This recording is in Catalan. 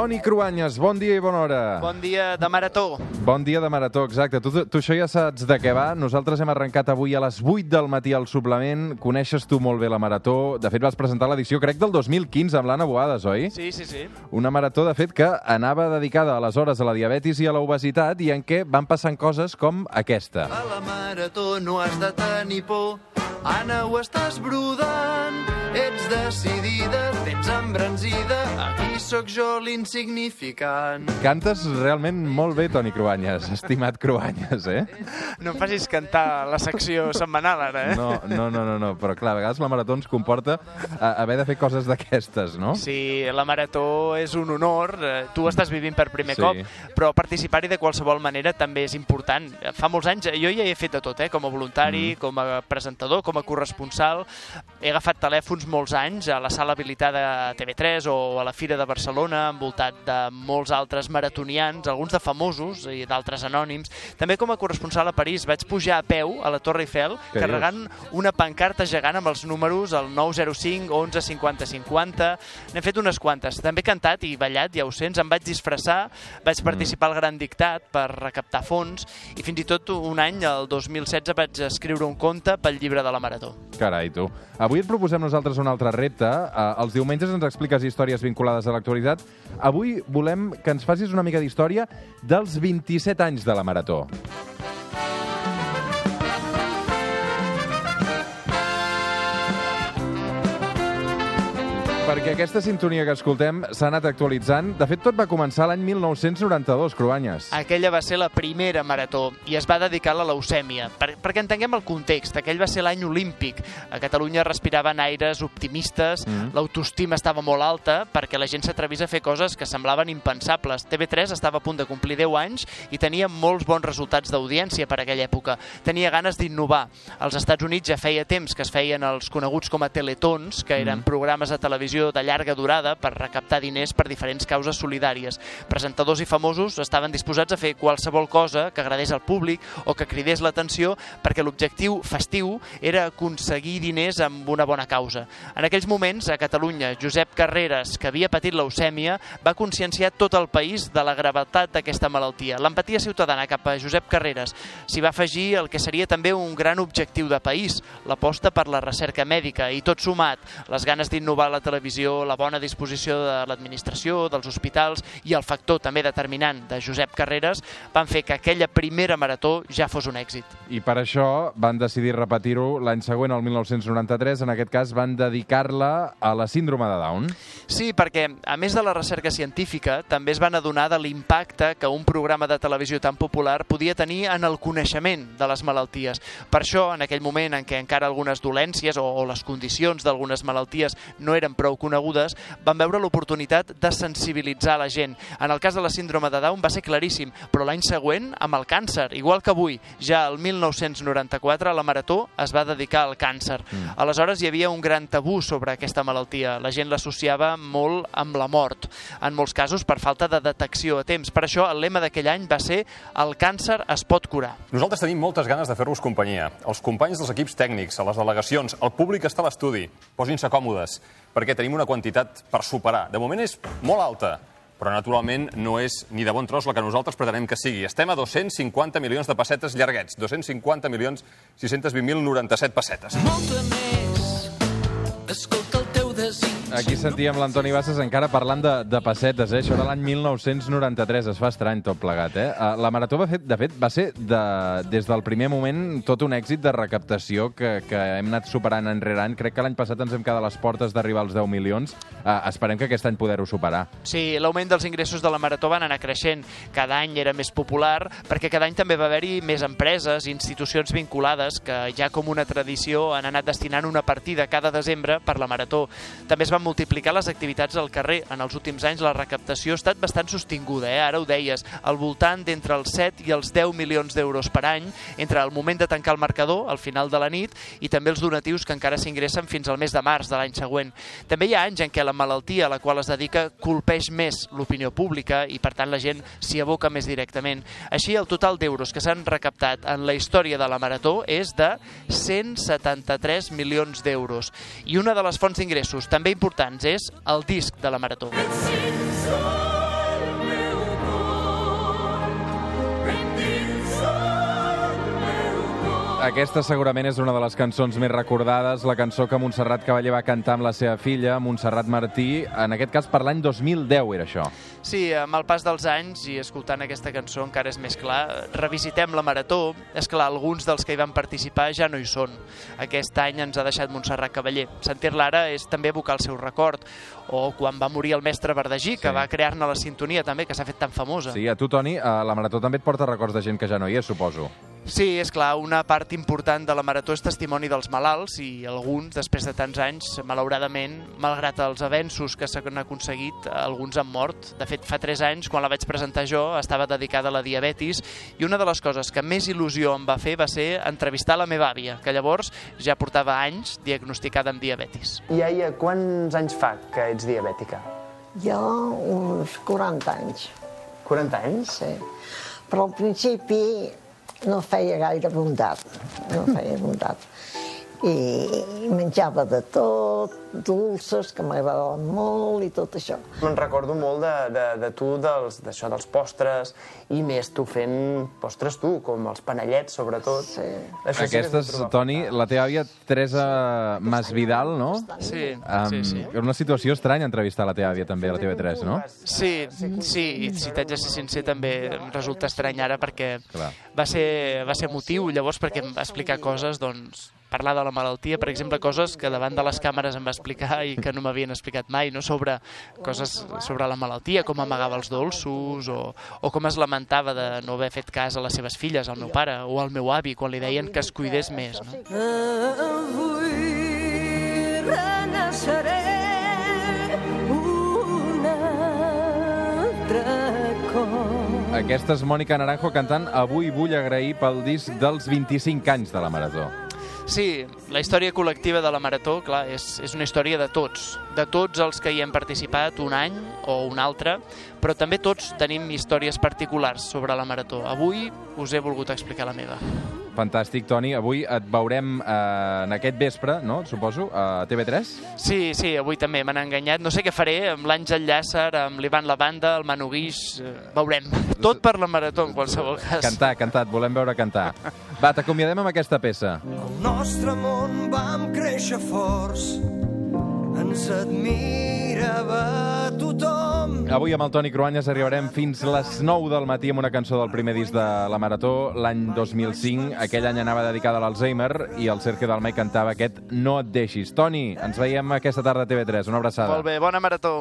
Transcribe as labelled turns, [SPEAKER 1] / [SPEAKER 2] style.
[SPEAKER 1] Toni Cruanyes, bon dia i bona hora.
[SPEAKER 2] Bon dia de marató.
[SPEAKER 1] Bon dia de marató, exacte. Tu, tu això ja saps de què va. Nosaltres hem arrencat avui a les 8 del matí al suplement. Coneixes tu molt bé la marató. De fet, vas presentar l'edició, crec, del 2015 amb l'Anna Boades, oi?
[SPEAKER 2] Sí, sí, sí.
[SPEAKER 1] Una marató, de fet, que anava dedicada aleshores a la diabetis i a la obesitat i en què van passant coses com aquesta.
[SPEAKER 3] A la marató no has de tenir por, Anna, ho estàs brodant. Ets decidida, tens embranzida, aquí sóc jo l'insignificant.
[SPEAKER 1] Cantes realment molt bé, Toni Cruanyes, estimat Cruanyes, eh?
[SPEAKER 2] No em facis cantar la secció setmanal, ara, eh?
[SPEAKER 1] No, no, no, no, no. però clar, a vegades la marató ens comporta a, haver de fer coses d'aquestes, no?
[SPEAKER 2] Sí, la marató és un honor, eh, tu estàs vivint per primer
[SPEAKER 1] Sí.
[SPEAKER 2] cop, però participar-hi de qualsevol manera també és important. Fa molts anys, jo ja he fet de tot, eh? com a voluntari,
[SPEAKER 1] Mm.
[SPEAKER 2] com a presentador, com a corresponsal, he agafat telèfons molts anys a la sala habilitada a TV3 o a la Fira de Barcelona, envoltat de molts altres maratonians, alguns de famosos i d'altres anònims. També com a corresponsal a París vaig pujar a peu a la Torre Eiffel
[SPEAKER 1] Què
[SPEAKER 2] carregant una pancarta gegant amb els números el 905, 11, 50, 50. N'he fet unes quantes. També he cantat i ballat, ja ho sents. Em vaig disfressar, vaig participar al Gran Dictat per recaptar fons i fins i tot un any, el 2016, vaig escriure un conte pel llibre de la Marató.
[SPEAKER 1] Carai, tu. Avui et proposem nosaltres un altre repte. Uh, els diumenges ens expliques històries vinculades a l'actualitat. Avui volem que ens facis una mica d'història dels 27 anys de la Marató. Perquè aquesta sintonia que escoltem s'ha anat actualitzant. De fet, tot va començar l'any 1992, Cruanyes.
[SPEAKER 2] Aquella va ser la primera marató i es va dedicar a la leucèmia. Per, perquè entenguem el context, aquell va ser l'any olímpic. A Catalunya respiraven aires optimistes,
[SPEAKER 1] Mm.
[SPEAKER 2] mm. l'autoestima estava molt alta perquè la gent s'atrevís a fer coses que semblaven impensables. TV3 estava a punt de complir 10 anys i tenia molts bons resultats d'audiència per aquella època. Tenia ganes d'innovar. Als Estats Units ja feia temps que es feien els coneguts com a teletons, que eren
[SPEAKER 1] Mm.
[SPEAKER 2] programes de televisió de llarga durada per recaptar diners per diferents causes solidàries. Presentadors i famosos estaven disposats a fer qualsevol cosa que agradés al públic o que cridés l'atenció perquè l'objectiu festiu era aconseguir diners amb una bona causa. En aquells moments, a Catalunya, Josep Carreras, que havia patit leucèmia, va conscienciar tot el país de la gravetat d'aquesta malaltia. L'empatia ciutadana cap a Josep Carreras s'hi va afegir el que seria també un gran objectiu de país, l'aposta per la recerca mèdica i tot sumat, les ganes d'innovar la televisió, la bona disposició de l'administració, dels hospitals i el factor també determinant de Josep Carreras van fer que aquella primera marató ja fos un èxit.
[SPEAKER 1] I per això van decidir repetir-ho l'any següent, el 1993. En aquest cas van dedicar-la a la síndrome de Down.
[SPEAKER 2] Sí, perquè a més de la recerca científica, també es van adonar de l'impacte que un programa de televisió tan popular podia tenir en el coneixement de les malalties. Per això, en aquell moment en què encara algunes dolències o, o les condicions d'algunes malalties no eren prou conegudes, van veure l'oportunitat de sensibilitzar la gent. En el cas de la síndrome de Down va ser claríssim, però l'any següent, amb el càncer, igual que avui, ja el 1994, la Marató es va dedicar al càncer. Mm. Aleshores hi havia un gran tabú sobre aquesta malaltia. La gent l'associava molt amb la mort, en molts casos per falta de detecció a temps. Per això el lema d'aquell any va ser el càncer es pot curar.
[SPEAKER 4] Nosaltres tenim moltes ganes de fer-vos companyia. Els companys dels equips tècnics, a les delegacions, el públic està a l'estudi. Posin-se còmodes, perquè tenim una quantitat per superar. De moment és molt alta, però naturalment no és ni de bon tros la que nosaltres pretenem que sigui. Estem a 250 milions de pessetes llarguets. 250 milions 620.097 pessetes.
[SPEAKER 3] Molta més, escolta.
[SPEAKER 1] Aquí sentíem l'Antoni Bassas encara parlant de, de pessetes, eh? Això de l'any 1993, es fa estrany tot plegat, eh? Uh, La Marató, va fet, de fet, va ser de, des del primer moment tot un èxit de recaptació que, que hem anat superant any rere any. Crec que l'any passat ens hem quedat a les portes d'arribar als 10 milions. Uh, esperem que aquest any poder-ho superar.
[SPEAKER 2] Sí, l'augment dels ingressos de la Marató van anar creixent. Cada any era més popular, perquè cada any també va haver-hi més empreses, institucions vinculades, que ja com una tradició han anat destinant una partida cada desembre per la Marató. També es van multiplicar les activitats al carrer. En els últims anys la recaptació ha estat bastant sostinguda, eh? ara ho deies, al voltant d'entre els 7 i els 10 milions d'euros per any, entre el moment de tancar el marcador, al final de la nit, i també els donatius que encara s'ingressen fins al mes de març de l'any següent. També hi ha anys en què la malaltia a la qual es dedica colpeix més l'opinió pública i, per tant, la gent s'hi aboca més directament. Així, el total d'euros que s'han recaptat en la història de la Marató és de 173 milions d'euros. I una de les fonts d'ingressos també importants és el disc de la Marató.
[SPEAKER 1] Aquesta segurament és una de les cançons més recordades, la cançó que Montserrat Cavaller va cantar amb la seva filla, Montserrat Martí, en aquest cas per l'any 2010 era això.
[SPEAKER 2] Sí, amb el pas dels anys i escoltant aquesta cançó encara és més clar. Revisitem la Marató. És clar, alguns dels que hi van participar ja no hi són. Aquest any ens ha deixat Montserrat Cavaller. Sentir-la ara és també evocar el seu record. O quan va morir el mestre Verdagí, que
[SPEAKER 1] Sí.
[SPEAKER 2] va crear-ne la sintonia també, que s'ha fet tan famosa.
[SPEAKER 1] Sí, a tu, Toni, la Marató també et porta records de gent que ja no hi és, suposo.
[SPEAKER 2] Sí, és clar, una part important de la Marató és testimoni dels malalts i alguns, després de tants anys, malauradament, malgrat els avenços que s'han aconseguit, alguns han mort. De fet, fa 3 anys, quan la vaig presentar jo, estava dedicada a la diabetis i una de les coses que més il·lusió em va fer va ser entrevistar la meva àvia, que llavors ja portava anys diagnosticada amb diabetis.
[SPEAKER 5] Iaia, quants anys fa que ets diabètica?
[SPEAKER 6] Jo, uns 40 anys,
[SPEAKER 5] 40 anys?
[SPEAKER 6] sí. Però al principi no feia gaire bondat, no feia bondat. I menjava de tot, dolces, que m'agradaven molt i tot això.
[SPEAKER 5] Me'n recordo molt de, de, de tu, dels, d'això dels postres, i més tu fent postres tu, com els panellets, sobretot.
[SPEAKER 6] Sí.
[SPEAKER 5] Això sí que
[SPEAKER 1] Aquesta
[SPEAKER 5] és
[SPEAKER 1] és. Toni, la teva àvia Teresa Masvidal, no?
[SPEAKER 2] Sí,
[SPEAKER 1] Um,
[SPEAKER 2] sí, sí.
[SPEAKER 1] Era una situació estranya entrevistar la teva àvia també, a la TV3, no?
[SPEAKER 2] Sí, sí, i si t'haig de ser sincer també em resulta estrany ara perquè
[SPEAKER 1] Clar.
[SPEAKER 2] va ser, va ser motiu llavors perquè em va explicar coses, doncs, parlar de la malaltia, per exemple, coses que davant de les càmeres em va explicar i que no m'havien explicat mai, no? sobre coses sobre la malaltia, com amagava els dolços o, o com es lamentava de no haver fet cas a les seves filles, al meu pare o al meu avi, quan li deien que es cuidés més. No?
[SPEAKER 7] Avui renaixeré.
[SPEAKER 1] Aquesta és Mònica Naranjo cantant Avui vull agrair pel disc dels 25 anys de la Marató.
[SPEAKER 2] Sí, la història col·lectiva de la Marató, clar, és, és una història de tots, de tots els que hi hem participat un any o un altre, però també tots tenim històries particulars sobre la Marató. Avui us he volgut explicar la meva.
[SPEAKER 1] Fantàstic, Toni. Avui et veurem eh, en aquest vespre, no? Suposo, a TV3?
[SPEAKER 2] Sí, sí, avui també m'han enganyat. No sé què faré amb l'Àngel Llàcer, amb l'Ivan Lavanda, el Manu Guix... eh, Veurem. Tot per la Marató, en qualsevol cas.
[SPEAKER 1] Cantar, cantar, et volem veure cantar. Va, t'acomiadem amb aquesta peça.
[SPEAKER 8] El nostre món vam créixer forts, ens admirava.
[SPEAKER 1] Avui amb el Toni Cruanyes arribarem fins les 9 del matí amb una cançó del primer disc de la Marató, l'any 2005. Aquell any anava dedicada a l'Alzheimer i el Sergio Dalmai cantava aquest No et deixis. Toni, ens veiem aquesta tarda a TV3. Una abraçada.
[SPEAKER 2] Molt bé, bona Marató.